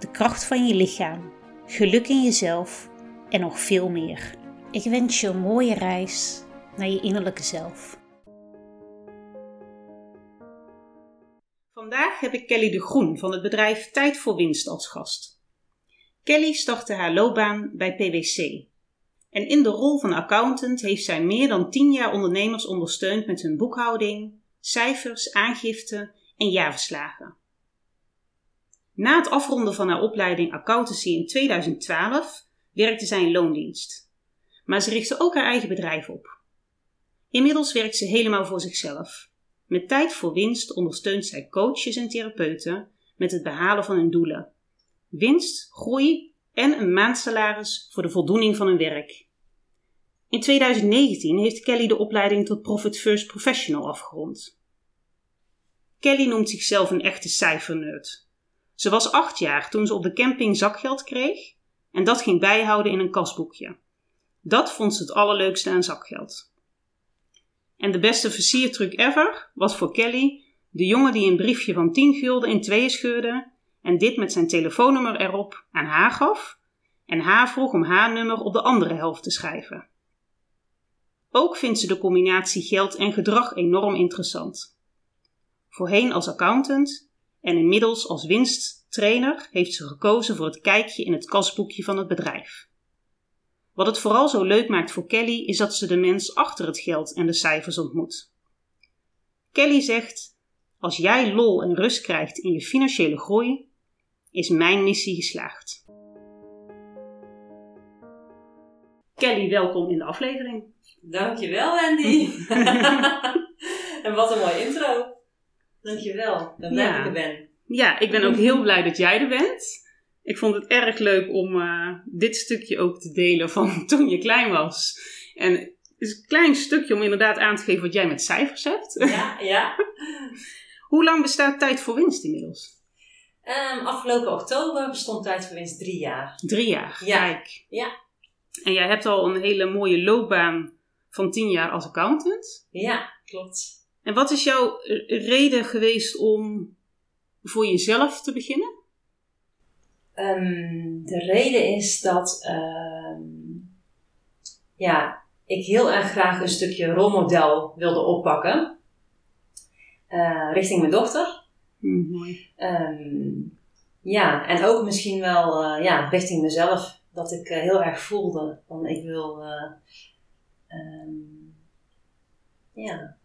de kracht van je lichaam, geluk in jezelf en nog veel meer. Ik wens je een mooie reis naar je innerlijke zelf. Vandaag heb ik Kelly de Groen van het bedrijf Tijd voor Winst als gast. Kelly startte haar loopbaan bij PwC. En in de rol van accountant heeft zij meer dan 10 jaar ondernemers ondersteund met hun boekhouding, cijfers, aangifte en jaarverslagen. Na het afronden van haar opleiding accountancy in 2012 werkte zij in loondienst. Maar ze richtte ook haar eigen bedrijf op. Inmiddels werkt ze helemaal voor zichzelf. Met tijd voor winst ondersteunt zij coaches en therapeuten met het behalen van hun doelen. Winst, groei en een maandsalaris voor de voldoening van hun werk. In 2019 heeft Kelly de opleiding tot Profit First Professional afgerond. Kelly noemt zichzelf een echte cijfernerd. Ze was acht jaar toen ze op de camping zakgeld kreeg en dat ging bijhouden in een kasboekje. Dat vond ze het allerleukste aan zakgeld. En de beste versiertruc ever was voor Kelly de jongen die een briefje van 10 gulden in tweeën scheurde en dit met zijn telefoonnummer erop aan haar gaf en haar vroeg om haar nummer op de andere helft te schrijven. Ook vindt ze de combinatie geld en gedrag enorm interessant. Voorheen als accountant en inmiddels als winsttrainer heeft ze gekozen voor het kijkje in het kasboekje van het bedrijf. Wat het vooral zo leuk maakt voor Kelly is dat ze de mens achter het geld en de cijfers ontmoet. Kelly zegt: Als jij lol en rust krijgt in je financiële groei, is mijn missie geslaagd. Kelly, welkom in de aflevering. Dankjewel, Wendy. en wat een mooie intro. Dankjewel. Blij Ja. dat ik er ben. Ja, ik ben ook heel blij dat jij er bent. Ik vond het erg leuk om eh, dit stukje ook te delen van toen je klein was. En het is een klein stukje om inderdaad aan te geven wat jij met cijfers hebt. Ja, ja. Hoe lang bestaat Tijd voor Winst inmiddels? Ehm, afgelopen oktober bestond Tijd voor Winst drie jaar. Drie jaar. Ja. Kijk. Ja. En jij hebt al een hele mooie loopbaan van tien jaar als accountant. Ja, klopt. En wat is jouw eh, reden geweest om voor jezelf te beginnen? Ehm, de reden is dat ehm, ja, ik heel erg graag een stukje rolmodel wilde oppakken. eh, richting mijn dochter. Hm, mooi. Ehm, ja, en ook misschien wel eh, ja, richting mezelf. Dat ik heel erg voelde van ik wil ja,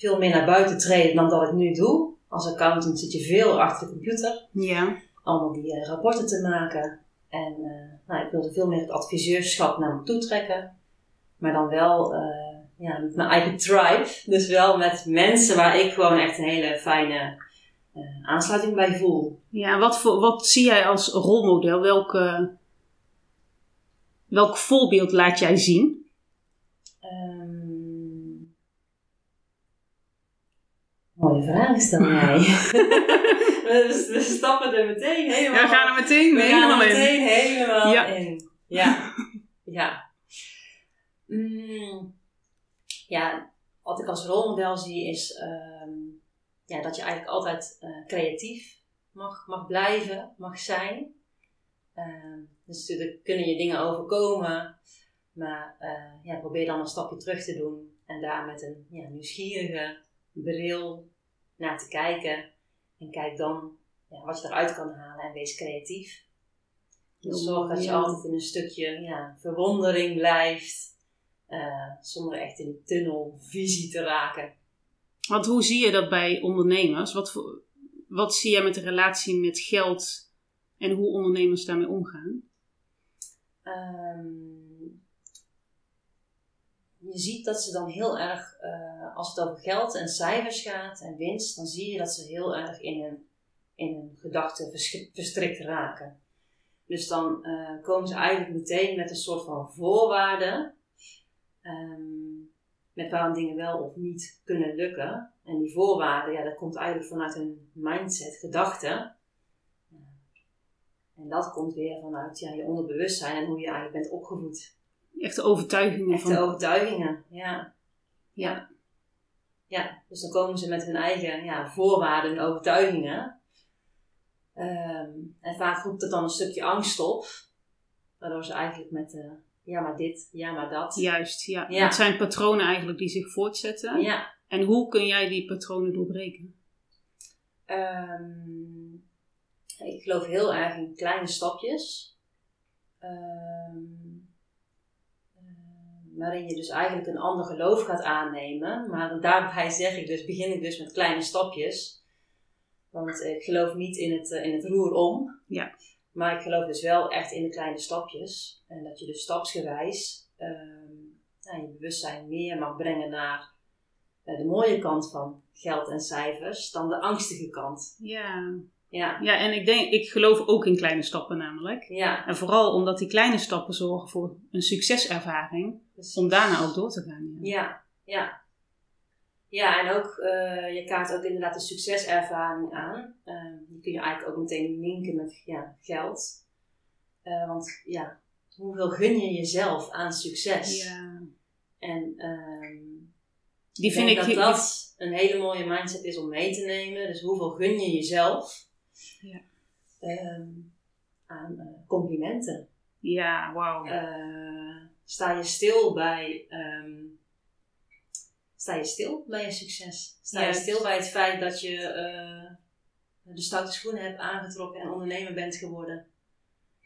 veel meer naar buiten treden dan dat ik nu doe. Als accountant zit je veel achter de computer. Ja. Allemaal die eh, rapporten te maken. En eh, nou, ik wilde veel meer het adviseurschap naar me toe trekken. Maar dan wel eh, ja, met mijn eigen tribe. Dus wel met mensen waar ik gewoon echt een hele fijne aansluiting bij voel. Ja, wat, voor, wat zie jij als rolmodel? Welke, welk voorbeeld laat jij zien? Ehm, mooie vraag stel jij. we, we stappen er meteen helemaal Ja, we gaan er meteen we helemaal gaan er in. meteen helemaal Ja. in. Ja. ja. Mm, ja, wat ik als rolmodel zie is ehm, ja, dat je eigenlijk altijd eh, creatief mag, mag blijven, mag zijn. Ehm, dus natuurlijk kunnen je dingen overkomen, maar eh, ja, probeer dan een stapje terug te doen en daar met een ja, nieuwsgierige bril naar te kijken. En kijk dan ja, wat je eruit kan halen en wees creatief. Dus zorg dat je altijd in een stukje ja, verwondering blijft, eh, zonder echt in een tunnelvisie te raken. Want hoe zie je dat bij ondernemers? Wat, voor, wat zie jij met de relatie met geld en hoe ondernemers daarmee omgaan? Ehm, je ziet dat ze dan heel erg, eh, als het over geld en cijfers gaat en winst, dan zie je dat ze heel erg in hun, in hun gedachten vers- verstrikt raken. Dus dan eh, komen ze eigenlijk meteen met een soort van voorwaarden. ehm, met waarom dingen wel of niet kunnen lukken. En die voorwaarden, ja, dat komt eigenlijk vanuit hun mindset, gedachten. En dat komt weer vanuit ja, je onderbewustzijn en hoe je eigenlijk bent opgevoed. Echte overtuigingen Echte van... overtuigingen, ja. Ja. Ja, dus dan komen ze met hun eigen ja, voorwaarden en overtuigingen. Ehm, en vaak roept het dan een stukje angst op. Waardoor ze eigenlijk met, eh, ja maar dit, ja maar dat. Juist, ja. Ja. Het zijn patronen eigenlijk die zich voortzetten. Ja. En hoe kun jij die patronen doorbreken? Ehm, ik geloof heel erg in kleine stapjes. Ehm, eh, waarin je dus eigenlijk een ander geloof gaat aannemen. Maar daarbij zeg ik dus, begin ik dus met kleine stapjes. Want ik geloof niet in het, eh, in het roer om. Ja. Maar ik geloof dus wel echt in de kleine stapjes. En dat je dus stapsgewijs ehm, nou, je bewustzijn meer mag brengen naar eh, de mooie kant van geld en cijfers dan de angstige kant. Ja. Ja, Ja, en ik denk, ik geloof ook in kleine stappen namelijk. ja. En vooral omdat die kleine stappen zorgen voor een succeservaring, precies. om daarna ook door te gaan. Ja. Ja, ja. Ja, en ook, eh, je kaart ook inderdaad de succeservaring aan. Eh, die kun je eigenlijk ook meteen linken met ja, geld. Eh, want ja, hoeveel gun je jezelf aan succes? Ja. En ehm, Die ik vind denk ik... dat dat een hele mooie mindset is om mee te nemen. Dus hoeveel gun je jezelf Ja. ehm, aan eh, complimenten? Ja, wauw. Eh, sta je stil bij. ehm, sta je stil bij je succes? Sta Juist. je stil bij het feit dat je eh, de stoute schoenen hebt aangetrokken en ondernemer bent geworden?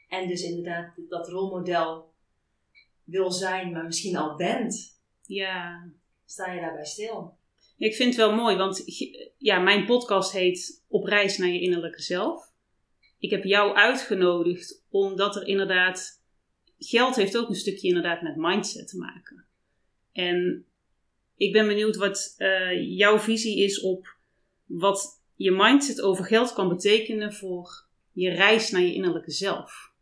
En dus inderdaad dat rolmodel wil zijn, maar misschien al bent. Ja. Sta je daarbij stil? Ik vind het wel mooi, want ja, mijn podcast heet Op reis naar je innerlijke zelf. Ik heb jou uitgenodigd omdat er inderdaad... Geld heeft ook een stukje inderdaad met mindset te maken. En ik ben benieuwd wat eh, jouw visie is op wat je mindset over geld kan betekenen voor je reis naar je innerlijke zelf.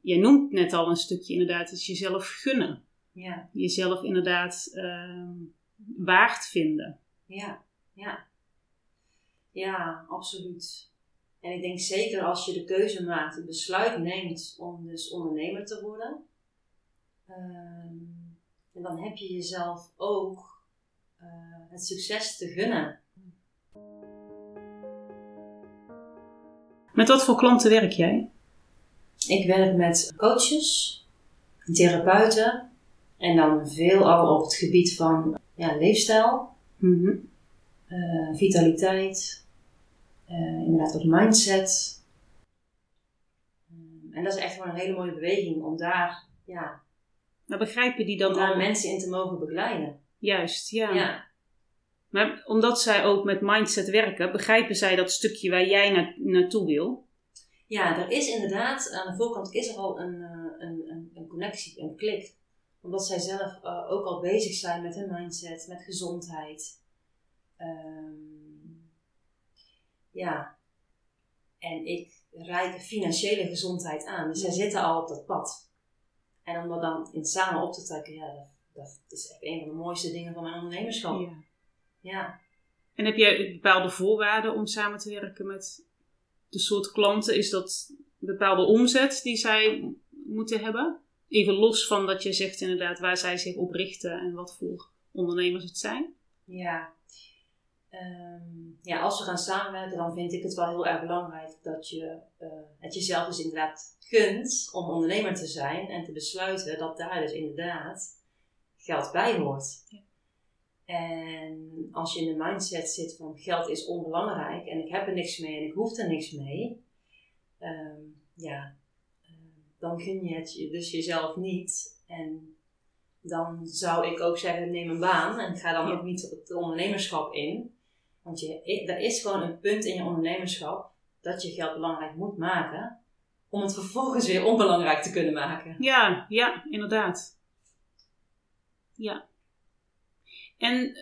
Je noemt net al een stukje inderdaad, is jezelf gunnen. Ja, Jezelf inderdaad eh, waard vinden. Ja, ja. Ja, absoluut. En ik denk zeker als je de keuze maakt, het besluit neemt om dus ondernemer te worden. ehm, en dan heb je jezelf ook eh, het succes te gunnen. Met wat voor klanten werk jij? Ik werk met coaches, therapeuten en dan veelal op het gebied van ja, leefstijl, Mhm. eh, vitaliteit, eh, inderdaad ook mindset. Mm, en dat is echt wel een hele mooie beweging om daar, ja, Maar begrijpen die om dan daar al? mensen in te mogen begeleiden. Juist, ja. Ja. Maar omdat zij ook met mindset werken, begrijpen zij dat stukje waar jij na- naartoe wil? ja, er is inderdaad, aan de voorkant is er al een, eh, een, een, een connectie, een klik. Omdat zij zelf eh, ook al bezig zijn met hun mindset, met gezondheid. Ehm, ja. En ik reik financiële gezondheid aan. Dus zij zitten al op dat pad. En om dat dan in samen op te trekken, ja, dat, dat is echt een van de mooiste dingen van mijn ondernemerschap. Ja. Ja. En heb jij bepaalde voorwaarden om samen te werken met de soort klanten? Is dat een bepaalde omzet die zij moeten hebben? Even los van dat je zegt inderdaad waar zij zich op richten en wat voor ondernemers het zijn. Ja. Ehm, ja, als we gaan samenwerken, dan vind ik het wel heel erg belangrijk dat je eh, het jezelf dus inderdaad gunt om ondernemer te zijn en te besluiten dat daar dus inderdaad geld bij hoort. Ja. En als je in de mindset zit van geld is onbelangrijk en ik heb er niks mee en ik hoef er niks mee, ehm, ja, dan gun je het je dus jezelf niet. En dan zou ik ook zeggen, neem een baan en ga dan ook niet het ondernemerschap in. Want je, er is gewoon een punt in je ondernemerschap dat je geld belangrijk moet maken, om het vervolgens weer onbelangrijk te kunnen maken. Ja, ja, inderdaad. Ja. En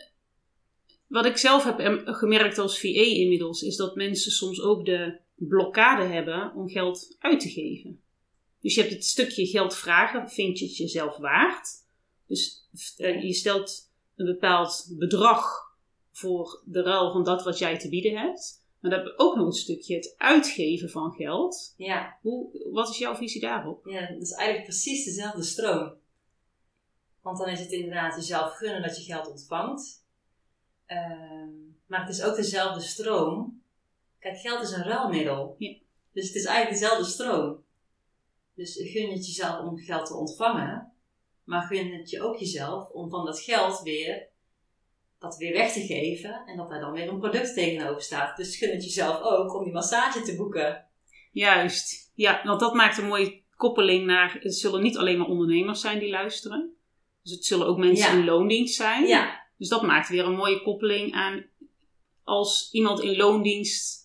wat ik zelf heb em- gemerkt als VA inmiddels, is dat mensen soms ook de blokkade hebben om geld uit te geven. Dus je hebt het stukje geld vragen, vind je het jezelf waard? Dus eh, je stelt een bepaald bedrag voor de ruil van dat wat jij te bieden hebt. Maar dan heb je ook nog een stukje het uitgeven van geld. Ja. Hoe, wat is jouw visie daarop? ja, dat is eigenlijk precies dezelfde stroom. Want dan is het inderdaad jezelf gunnen dat je geld ontvangt. Ehm, maar het is ook dezelfde stroom. Kijk, geld is een ruilmiddel. Ja. Dus het is eigenlijk dezelfde stroom. Dus gun het jezelf om geld te ontvangen. Maar gun het je ook jezelf om van dat geld weer, dat weer weg te geven. En dat daar dan weer een product tegenover staat. Dus gun het jezelf ook om die massage te boeken. Juist. Ja, want dat maakt een mooie koppeling naar... Het zullen niet alleen maar ondernemers zijn die luisteren. Dus het zullen ook mensen Ja. in loondienst zijn. Ja, Dus dat maakt weer een mooie koppeling aan... Als iemand in loondienst...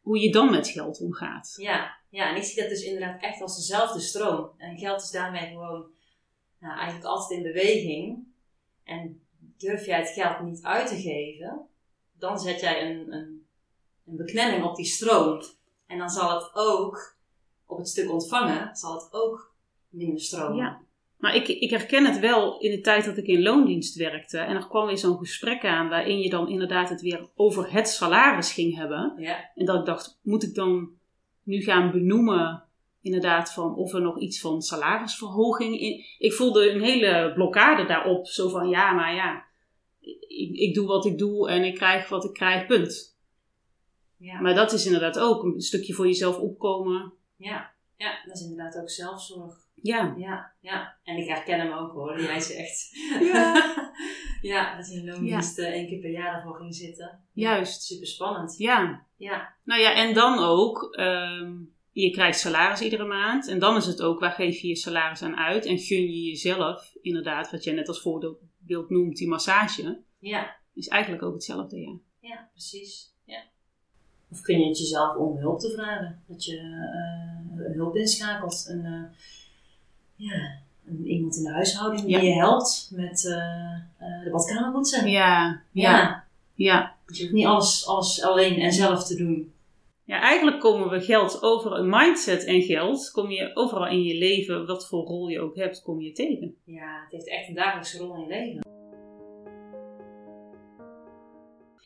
Hoe je dan met geld omgaat. Ja, ja, en ik zie dat dus inderdaad echt als dezelfde stroom. En geld is daarmee gewoon nou, eigenlijk altijd in beweging. En durf jij het geld niet uit te geven, dan zet jij een, een, een beknelling op die stroom. En dan zal het ook, op het stuk ontvangen, zal het ook minder stromen. Ja. Maar ik, ik herken het wel in de tijd dat ik in loondienst werkte. En er kwam weer zo'n gesprek aan waarin je dan inderdaad het weer over het salaris ging hebben. Ja, En dat ik dacht, moet ik dan nu gaan benoemen inderdaad van of er nog iets van salarisverhoging in... Ik voelde een hele blokkade daarop. Zo van, ja, maar ja, ik, ik doe wat ik doe en ik krijg wat ik krijg, punt. ja, Maar dat is inderdaad ook een stukje voor jezelf opkomen. ja, ja, dat is inderdaad ook zelfzorg. Ja, Ja, ja. En ik herken hem ook hoor, die jij zegt. Ja. ja, dat je in loondienst eh, één keer per jaar ervoor ging zitten. Juist. Super spannend. ja. Ja, Nou ja, en dan ook, ehm, je krijgt salaris iedere maand. En dan is het ook, waar geef je je salaris aan uit? En gun je jezelf, inderdaad, wat jij net als voorbeeld noemt, die massage. ja, Is eigenlijk ook hetzelfde, ja. ja, precies. Ja. Of kun je het jezelf om hulp te vragen? Dat je eh, hulp inschakelt. Een, eh, ja, iemand in de huishouding die je helpt met eh, eh, de badkamer poetsen. Ja, ja, ja. Dus je hoeft niet alles, alles alleen en zelf te doen. Ja, eigenlijk komen we geld over een mindset en geld, kom je overal in je leven, wat voor rol je ook hebt, kom je tegen. Ja, het heeft echt een dagelijkse rol in je leven.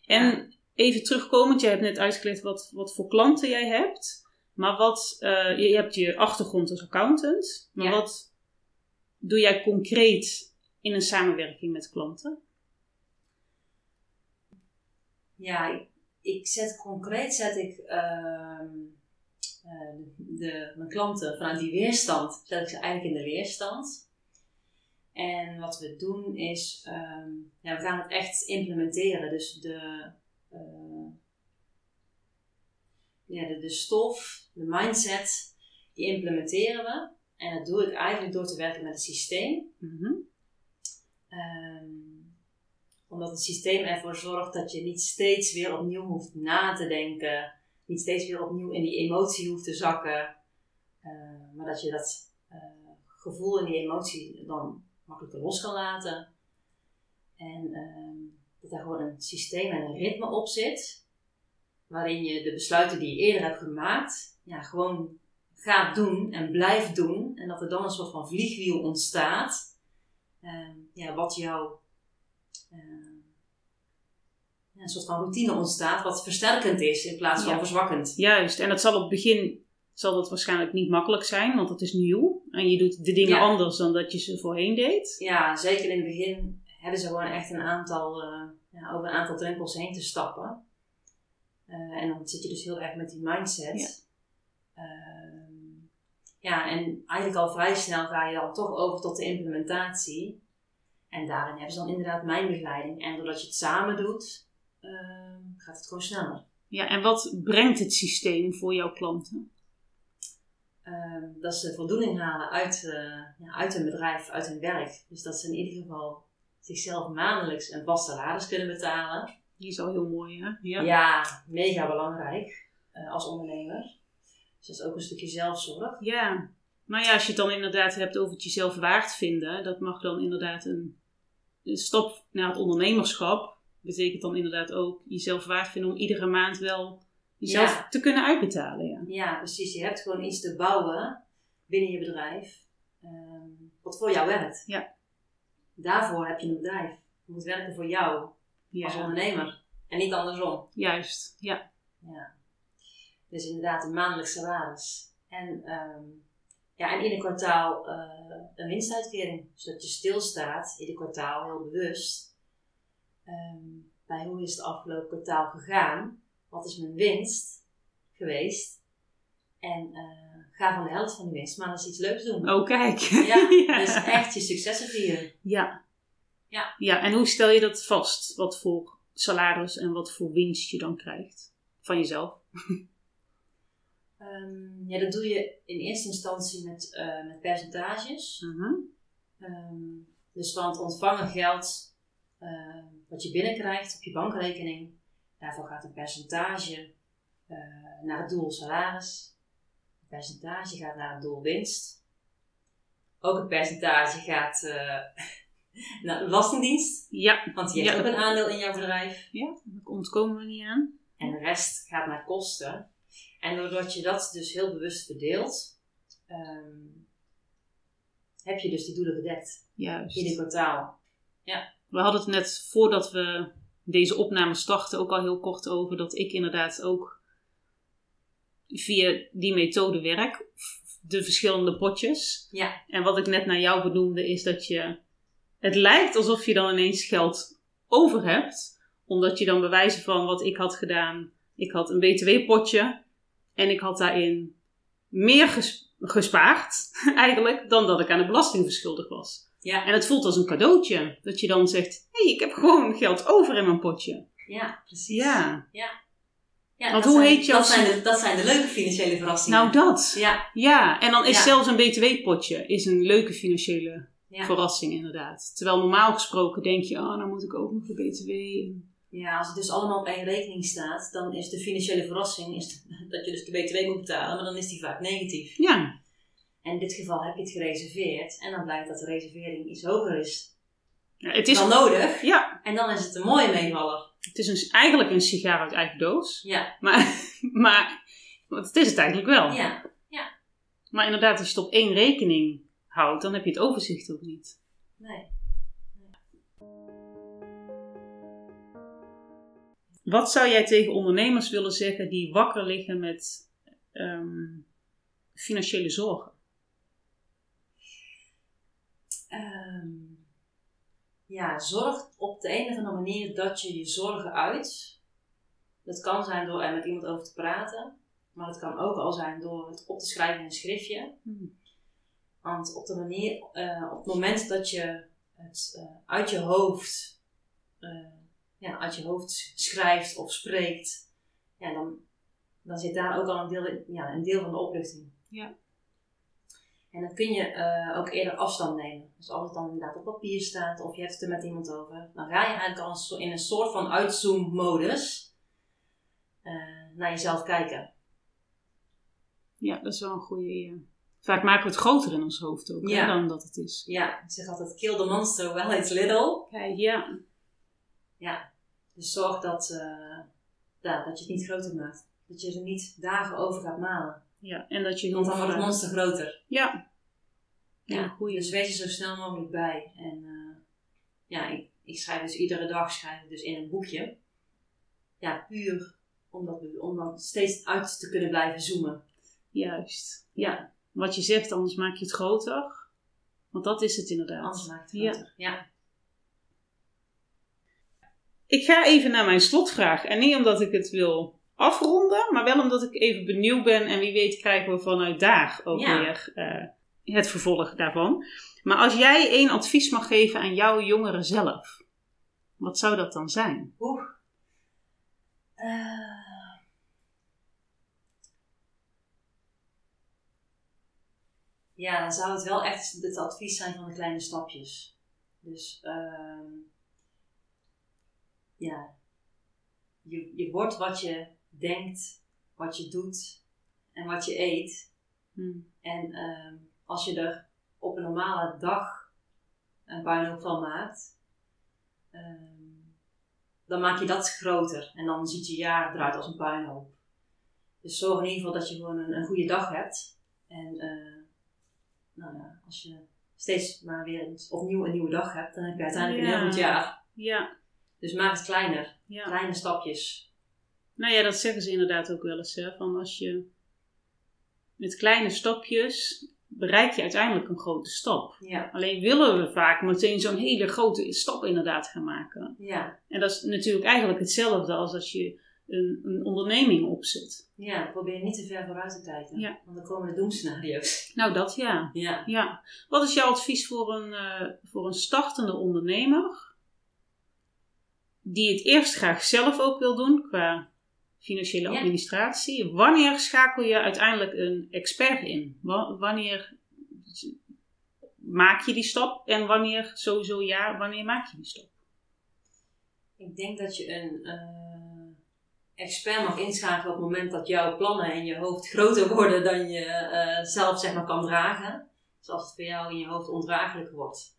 En even terugkomend, jij hebt net uitgelegd wat, wat voor klanten jij hebt. Maar wat, eh, je, je hebt je achtergrond als accountant. Maar Ja. wat doe jij concreet in een samenwerking met klanten? Ja, ik, zet concreet zet ik ehm, eh, de, de- mijn klanten vanuit die weerstand, zet ik ze eigenlijk in de weerstand. En wat we doen is, ehm, ja, we gaan het echt implementeren. Dus de, eh, ja, de, de stof, de mindset, die implementeren we. En dat doe ik eigenlijk door te werken met het systeem. Mhm. Ehm, omdat het systeem ervoor zorgt dat je niet steeds weer opnieuw hoeft na te denken. Niet steeds weer opnieuw in die emotie hoeft te zakken. Eh, maar dat je dat eh, gevoel en die emotie dan makkelijker los kan laten. En ehm, dat daar gewoon een systeem en een ritme op zit. Waarin je de besluiten die je eerder hebt gemaakt, ja, gewoon gaat doen en blijft doen. En dat er dan een soort van vliegwiel ontstaat. Ehm, ja, wat jou eh, ja, een soort van routine ontstaat, wat versterkend is in plaats van Ja. verzwakkend. Juist, en dat zal op het begin zal dat waarschijnlijk niet makkelijk zijn, want het is nieuw. En je doet de dingen Ja. anders dan dat je ze voorheen deed. Ja, zeker in het begin hebben ze gewoon echt een aantal, eh, ja, over een aantal drempels heen te stappen. Eh, en dan zit je dus heel erg met die mindset. Ehm, ja, en eigenlijk al vrij snel ga je dan toch over tot de implementatie. En daarin hebben ze dan inderdaad mijn begeleiding. En doordat je het samen doet, ehm, gaat het gewoon sneller. Ja, en wat brengt het systeem voor jouw klanten? Ehm, dat ze voldoening halen uit, eh, ja, uit hun bedrijf, uit hun werk. Dus dat ze in ieder geval zichzelf maandelijks een vast salaris kunnen betalen. Die is al heel mooi, hè? Ja. Ja, mega belangrijk eh, als ondernemer. Dus dat is ook een stukje zelfzorg. Ja. Nou ja, als je het dan inderdaad hebt over het jezelf waard vinden, dat mag dan inderdaad een, een stap naar het ondernemerschap. Betekent dan inderdaad ook jezelf waard vinden om iedere maand wel jezelf Ja. te kunnen uitbetalen. Ja. Ja, precies. Je hebt gewoon iets te bouwen binnen je bedrijf ehm, wat voor jou werkt. Ja. Daarvoor heb je een bedrijf. Het moet werken voor jou als ondernemer en niet andersom. juist. Ja. Ja. Dus inderdaad een maandelijk salaris. En, ehm, ja, en ieder kwartaal eh, een winstuitkering. Zodat je stilstaat, ieder kwartaal heel bewust. ehm, bij hoe is het afgelopen kwartaal gegaan? Wat is mijn winst geweest? En eh, ga van de helft van die winst maar eens iets leuks doen. Oh, kijk. Ja, Ja. dus echt je successen vieren. Ja. Ja. Ja, en hoe stel je dat vast? Wat voor salaris en wat voor winst je dan krijgt? Van jezelf? Ehm, ja, dat doe je in eerste instantie met, eh, met percentages. Mhm. Ehm, dus van het ontvangen geld ehm, wat je binnenkrijgt op je bankrekening, daarvoor gaat een percentage eh, naar het doel salaris. Een percentage gaat naar het doel winst. Ook een percentage gaat eh, naar de Belastingdienst, Ja, want die heeft Ja. ook een aandeel in jouw bedrijf. ja, daar ontkomen we niet aan. En de rest gaat naar kosten. En doordat je dat dus heel bewust verdeelt, ehm, heb je dus die doelen gedekt. Juist. Ieder kwartaal. We hadden het net voordat we deze opname starten ook al heel kort over dat ik inderdaad ook via die methode werk. De verschillende potjes. Ja. En wat ik net naar jou benoemde is dat je. Het lijkt alsof je dan ineens geld over hebt. Omdat je dan bewijzen van wat ik had gedaan. Ik had een BTW-potje. En ik had daarin meer ges- gespaard eigenlijk dan dat ik aan de belasting verschuldigd was. Ja, En het voelt als een cadeautje. Dat je dan zegt: hé, hey, ik heb gewoon geld over in mijn potje. ja precies. Ja. ja Want dat hoe zijn, heet jouw dat zijn, de, dat zijn de leuke financiële verrassingen. Nou, dat. Ja, Ja, en dan is Ja. zelfs een BTW-potje is een leuke financiële ja. verrassing, inderdaad. Terwijl normaal gesproken denk je: oh, nou moet ik ook nog de BTW. En- ja, als het dus allemaal op één rekening staat, dan is de financiële verrassing is dat je dus de BTW moet betalen, maar dan is die vaak negatief. Ja, En in dit geval heb je het gereserveerd en dan blijkt dat de reservering iets hoger is ja het, is, dan nodig. ja, En dan is het een mooie meevaller. het is een, eigenlijk een sigaar uit eigen doos. Ja, Maar, maar want het is het eigenlijk wel. ja, Maar inderdaad, als je het op één rekening houdt, dan heb je het overzicht ook niet. nee. Wat zou jij tegen ondernemers willen zeggen die wakker liggen met ehm, financiële zorgen? Ehm, ja, zorg op de een of andere manier dat je je zorgen uit. Dat kan zijn door er met iemand over te praten, maar het kan ook al zijn door het op te schrijven in een schriftje. Hmm. Want op, de manier, eh, op het moment dat je het eh, uit je hoofd, eh, ja, uit je hoofd schrijft of spreekt, ja, dan, dan zit daar ook al een deel, ja, een deel van de opluchting. Ja. En dan kun je eh, ook eerder afstand nemen. Dus als het dan inderdaad op papier staat of je hebt het er met iemand over, dan ga je eigenlijk al in een soort van uitzoom-modus eh, naar jezelf kijken. Ja, dat is wel een goede. Vaak maken we het groter in ons hoofd ook hè, dan dat het is. Ja, ik zeg altijd: kill the monster while it's little. Kijk, ja. Ja, dus zorg dat, eh, ja, dat je het niet groter maakt. Dat je er niet dagen over gaat malen. ja. En dat je heel Want dan wordt het vaak- monster groter. Ja. Ja, Ja, goeie. dus wees er zo snel mogelijk bij. En eh, ja, ik, ik schrijf dus iedere dag schrijf ik dus in een boekje. Ja, puur om, dat, om dan steeds uit te kunnen blijven zoomen. Juist. Ja. Wat je zegt, anders maak je het groter. Want dat is het inderdaad. Anders maakt het Ja. groter. Ja. Ik ga even naar mijn slotvraag. En niet omdat ik het wil afronden, maar wel omdat ik even benieuwd ben. En wie weet krijgen we vanuit daar ook Ja. weer eh, het vervolg daarvan. Maar als jij één advies mag geven aan jouw jongeren zelf, wat zou dat dan zijn? Oeh. Eh. ja, dan zou het wel echt het advies zijn van de kleine stapjes. Dus ehm, ja, je, je wordt wat je denkt, wat je doet en wat je eet. Hm. En ehm, als je er op een normale dag een puinhoop van maakt, ehm, dan maak je dat groter. En dan ziet je jaar eruit als een puinhoop. Dus zorg in ieder geval dat je gewoon een, een goede dag hebt. En eh, nou ja, als je steeds maar weer opnieuw een nieuwe dag hebt, dan heb je uiteindelijk een Ja. heel goed jaar. Ja, Dus maak het kleiner. ja. Kleine stapjes. Nou ja, dat zeggen ze inderdaad ook wel eens. Hè? Van als je met kleine stapjes bereik je uiteindelijk een grote stap. Ja, Alleen willen we vaak meteen zo'n hele grote stap inderdaad gaan maken. ja, En dat is natuurlijk eigenlijk hetzelfde als als je een, een onderneming opzet. ja. Probeer niet te ver vooruit te kijken. Ja. Want dan komen de doemscenario's. Nou, dat ja. Ja. ja. Wat is jouw advies voor een, eh, voor een startende ondernemer die het eerst graag zelf ook wil doen qua financiële Ja. administratie? Wanneer schakel je uiteindelijk een expert in? Wa- Wanneer maak je die stap en wanneer sowieso ja, wanneer maak je die stap? Ik denk dat je een eh, expert mag inschakelen op het moment dat jouw plannen in je hoofd groter worden dan je eh, zelf zeg maar, kan dragen. Dus als het voor jou in je hoofd ondraaglijk wordt.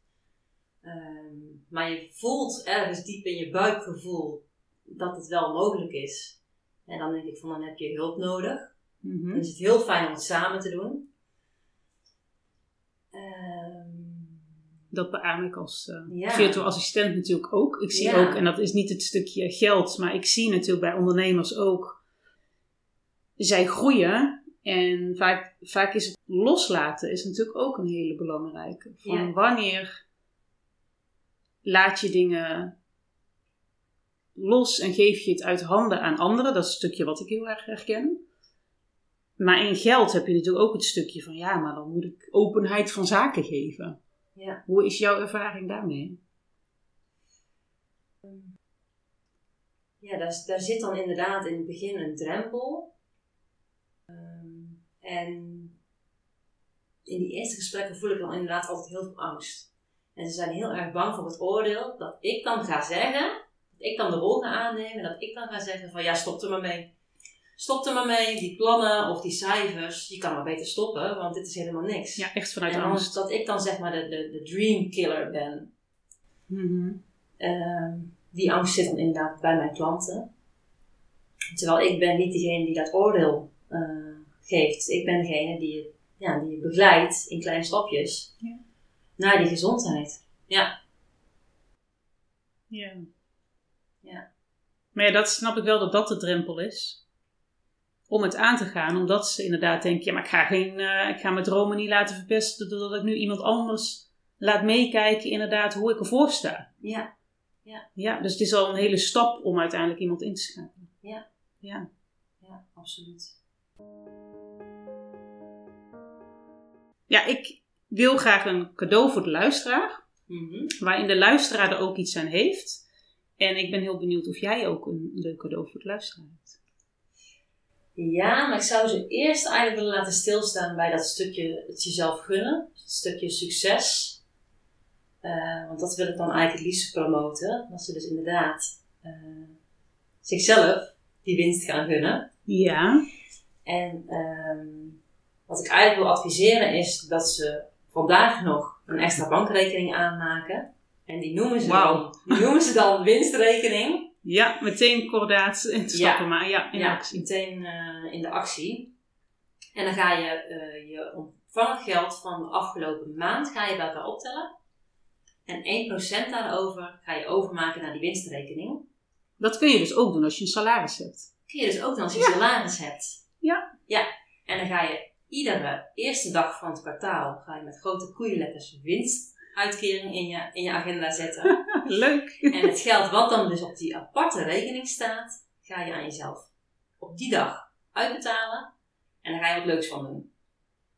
Ehm, maar je voelt ergens diep in je buikgevoel dat het wel mogelijk is. En dan denk ik van dan heb je hulp nodig. Mhm. Dan is het heel fijn om het samen te doen. Ehm, Dat beaam ik als eh Ja. virtueel assistent natuurlijk ook. Ik zie Ja. ook, en dat is niet het stukje geld, maar ik zie natuurlijk bij ondernemers ook, zij groeien. En vaak, vaak is het loslaten is natuurlijk ook een hele belangrijke. Van Ja. wanneer laat je dingen los en geef je het uit handen aan anderen. Dat is een stukje wat ik heel erg herken. Maar in geld heb je natuurlijk ook het stukje van ja, maar dan moet ik openheid van zaken geven. ja. Hoe is jouw ervaring daarmee? Ja, daar, daar zit dan inderdaad in het begin een drempel. Ehm, en in die eerste gesprekken voel ik dan inderdaad altijd heel veel angst. En ze zijn heel erg bang voor het oordeel dat ik dan ga zeggen, dat ik dan de rol ga aannemen, dat ik dan ga zeggen van ja, stop er maar mee. Stop er maar mee, die plannen of die cijfers, je kan maar beter stoppen, want dit is helemaal niks. Ja, echt vanuit en angst. dat ik dan zeg maar de, de, de dream killer ben. Mhm. Ehm, die angst zit dan inderdaad bij mijn klanten. Terwijl ik ben niet degene die dat oordeel eh, geeft. Ik ben degene die je, ja, die je begeleidt in kleine stapjes Ja. Naar die gezondheid. Ja, Ja. Ja. Maar ja, dat snap ik wel dat dat de drempel is. Om het aan te gaan, omdat ze inderdaad denken: ja, maar ik ga, geen, eh, ik ga mijn dromen niet laten verpesten doordat ik nu iemand anders laat meekijken, inderdaad, hoe ik ervoor sta. ja, Ja, dus het is al een hele stap om uiteindelijk iemand in te schakelen. Ja. Ja. ja, absoluut. Ja, ik wil graag een cadeau voor de luisteraar, Mhm. waarin de luisteraar er ook iets aan heeft. En ik ben heel benieuwd of jij ook een leuk cadeau voor de luisteraar hebt. Ja, maar ik zou ze eerst eigenlijk willen laten stilstaan bij dat stukje het jezelf gunnen. Het stukje succes. Eh, want dat wil ik dan eigenlijk het liefst promoten. Dat ze dus inderdaad eh, zichzelf die winst gaan gunnen. Ja. En ehm, wat ik eigenlijk wil adviseren is dat ze vandaag nog een extra bankrekening aanmaken. En die noemen ze, dan, die noemen ze dan winstrekening. Ja, meteen kordaat en stappen maar. Ja, in ja, actie. meteen eh, in de actie. En dan ga je eh, je ontvangen geld van de afgelopen maand ga je bij elkaar optellen. En 1% daarover ga je overmaken naar die winstrekening. Dat kun je dus ook doen als je een salaris hebt. Kun je dus ook dan als je Ja. salaris hebt. Ja. Ja. En dan ga je iedere eerste dag van het kwartaal ga je met grote koeienletters winstuitkering in je, in je agenda zetten. Leuk. En het geld wat dan dus op die aparte rekening staat, ga je aan jezelf op die dag uitbetalen. En daar ga je wat leuks van doen.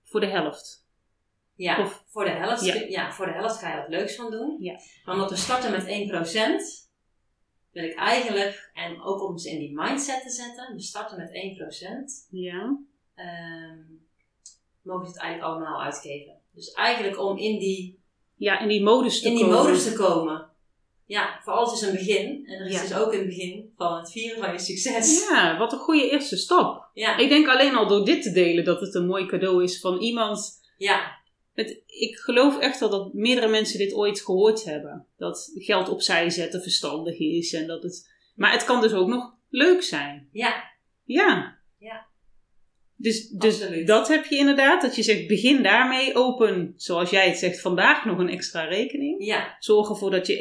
Voor de helft. Ja, Of- voor, de helft, Ja. ja. voor de helft ga je wat leuks van doen. Ja. Maar omdat we starten met 1%, wil ik eigenlijk, en ook om ze in die mindset te zetten, we starten met 1%, Ja. ehm, mogen ze het eigenlijk allemaal uitgeven. Dus eigenlijk om in die, Ja, in die modus te in die komen. modus te komen. Ja, voor alles is een begin. En er is Ja. dus ook een begin van het vieren van je succes. Ja, wat een goede eerste stap. Ja, Ik denk alleen al door dit te delen dat het een mooi cadeau is van iemand. ja, Het, ik geloof echt wel dat meerdere mensen dit ooit gehoord hebben. Dat geld opzij zetten verstandig is. En dat het, maar het kan dus ook nog leuk zijn. ja, Ja. Dus, dus Absoluut. dat heb je inderdaad, dat je zegt begin daarmee, open, zoals jij het zegt, vandaag nog een extra rekening. Ja, Zorg ervoor dat je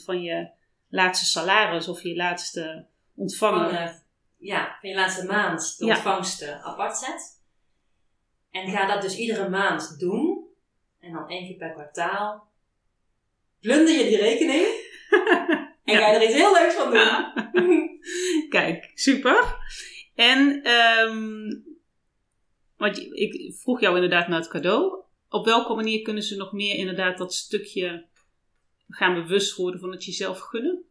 1% van je laatste salaris of je laatste ontvangen. van, eh, ja, van je laatste maand de Ja. ontvangsten apart zet. En ga dat dus iedere maand doen. En dan één keer per kwartaal. Plunder je die rekening. en Ja. ga je er iets heel leuks van doen. Kijk, super. En, ehm want ik vroeg jou inderdaad naar het cadeau. Op welke manier kunnen ze nog meer inderdaad dat stukje gaan bewust worden van het jezelf gunnen?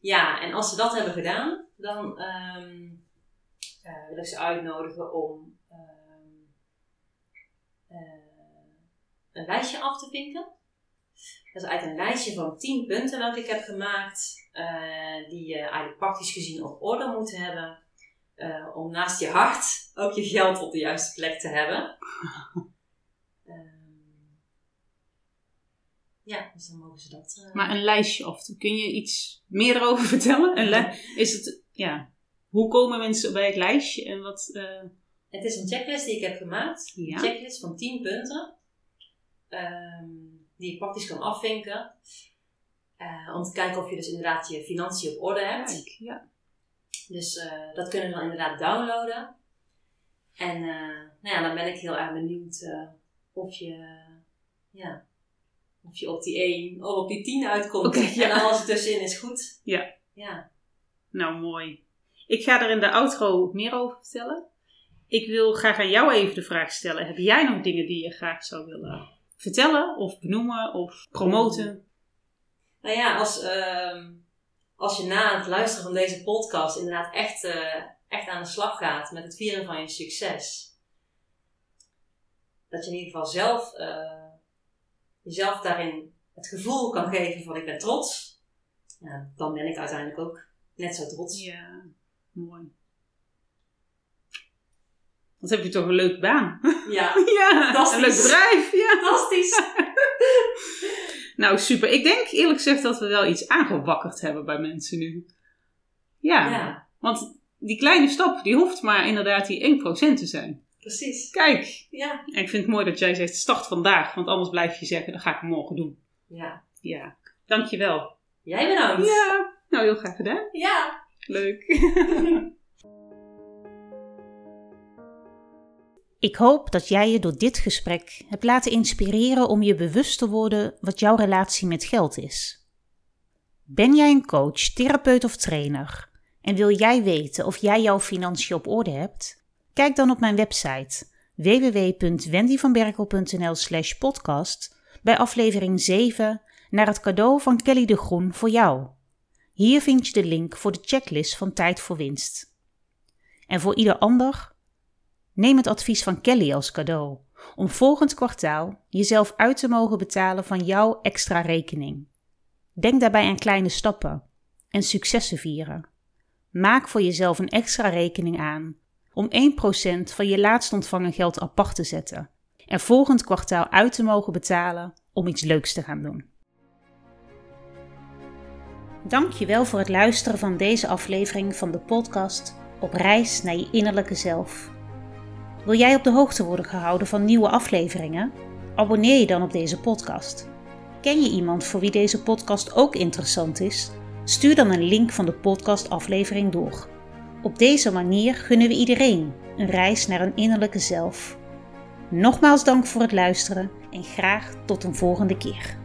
Ja, en als ze dat hebben gedaan, dan eh, wil ik ze uitnodigen om ehm, eh, een lijstje af te vinken. Dat is eigenlijk een lijstje van 10 punten dat ik heb gemaakt, eh, die je eigenlijk praktisch gezien op orde moet hebben. Eh, om naast je hart ook je geld op de juiste plek te hebben. Ehm, ja, dus dan mogen ze dat. eh, Maar een lijstje of kun je iets meer erover vertellen? Een is het, ja, hoe komen mensen bij het lijstje en wat, eh, Het is een checklist die ik heb gemaakt. Ja. Een checklist van 10 punten. ehm, die je praktisch kan afvinken. Om te kijken of je dus inderdaad je financiën op orde hebt. kijk, ja. Dus eh, dat kunnen we dan inderdaad downloaden. En eh, nou ja, dan ben ik heel erg benieuwd eh, of je, ja, of je op die 1 of op die 10 uitkomt. Ja. En alles ertussenin is goed. Ja. Ja. Nou, mooi. Ik ga er in de outro meer over vertellen. Ik wil graag aan jou even de vraag stellen. Heb jij nog dingen die je graag zou willen vertellen of benoemen of promoten? Nou ja, als, ehm, als je na het luisteren van deze podcast inderdaad echt, eh, echt aan de slag gaat met het vieren van je succes. Dat je in ieder geval zelf eh, jezelf daarin het gevoel kan geven van ik ben trots. Ja, dan ben ik uiteindelijk ook net zo trots. Ja, mooi. Wat heb je toch een leuke baan? Ja, ja, Fantastisch. een leuk bedrijf. Ja. fantastisch. Nou, super. Ik denk eerlijk gezegd dat we wel iets aangewakkerd hebben bij mensen nu. Ja, Ja, want die kleine stap, die hoeft maar inderdaad die 1% te zijn. precies. Kijk, Ja. en ik vind het mooi dat jij zegt start vandaag, want anders blijf je zeggen, dat ga ik morgen doen. ja. Ja, dankjewel. Jij bedankt. Ja, nou heel graag gedaan. Ja. Leuk. Ik hoop dat jij je door dit gesprek hebt laten inspireren om je bewust te worden wat jouw relatie met geld is. Ben jij een coach, therapeut of trainer en wil jij weten of jij jouw financiën op orde hebt? Kijk dan op mijn website www.wendyvanberkel.nl/slash podcast bij aflevering 7 naar het cadeau van Kelly de Groen voor jou. Hier vind je de link voor de checklist van Tijd voor Winst. En voor ieder ander Neem het advies van Kelly als cadeau om volgend kwartaal jezelf uit te mogen betalen van jouw extra rekening. Denk daarbij aan kleine stappen en successen vieren. Maak voor jezelf een extra rekening aan om 1% van je laatst ontvangen geld apart te zetten en volgend kwartaal uit te mogen betalen om iets leuks te gaan doen. Dankjewel voor het luisteren van deze aflevering van de podcast Op reis naar je innerlijke zelf. Wil jij op de hoogte worden gehouden van nieuwe afleveringen? Abonneer je dan op deze podcast. Ken je iemand voor wie deze podcast ook interessant is? Stuur dan een link van de podcastaflevering door. Op deze manier gunnen we iedereen een reis naar een innerlijke zelf. Nogmaals dank voor het luisteren en graag tot een volgende keer.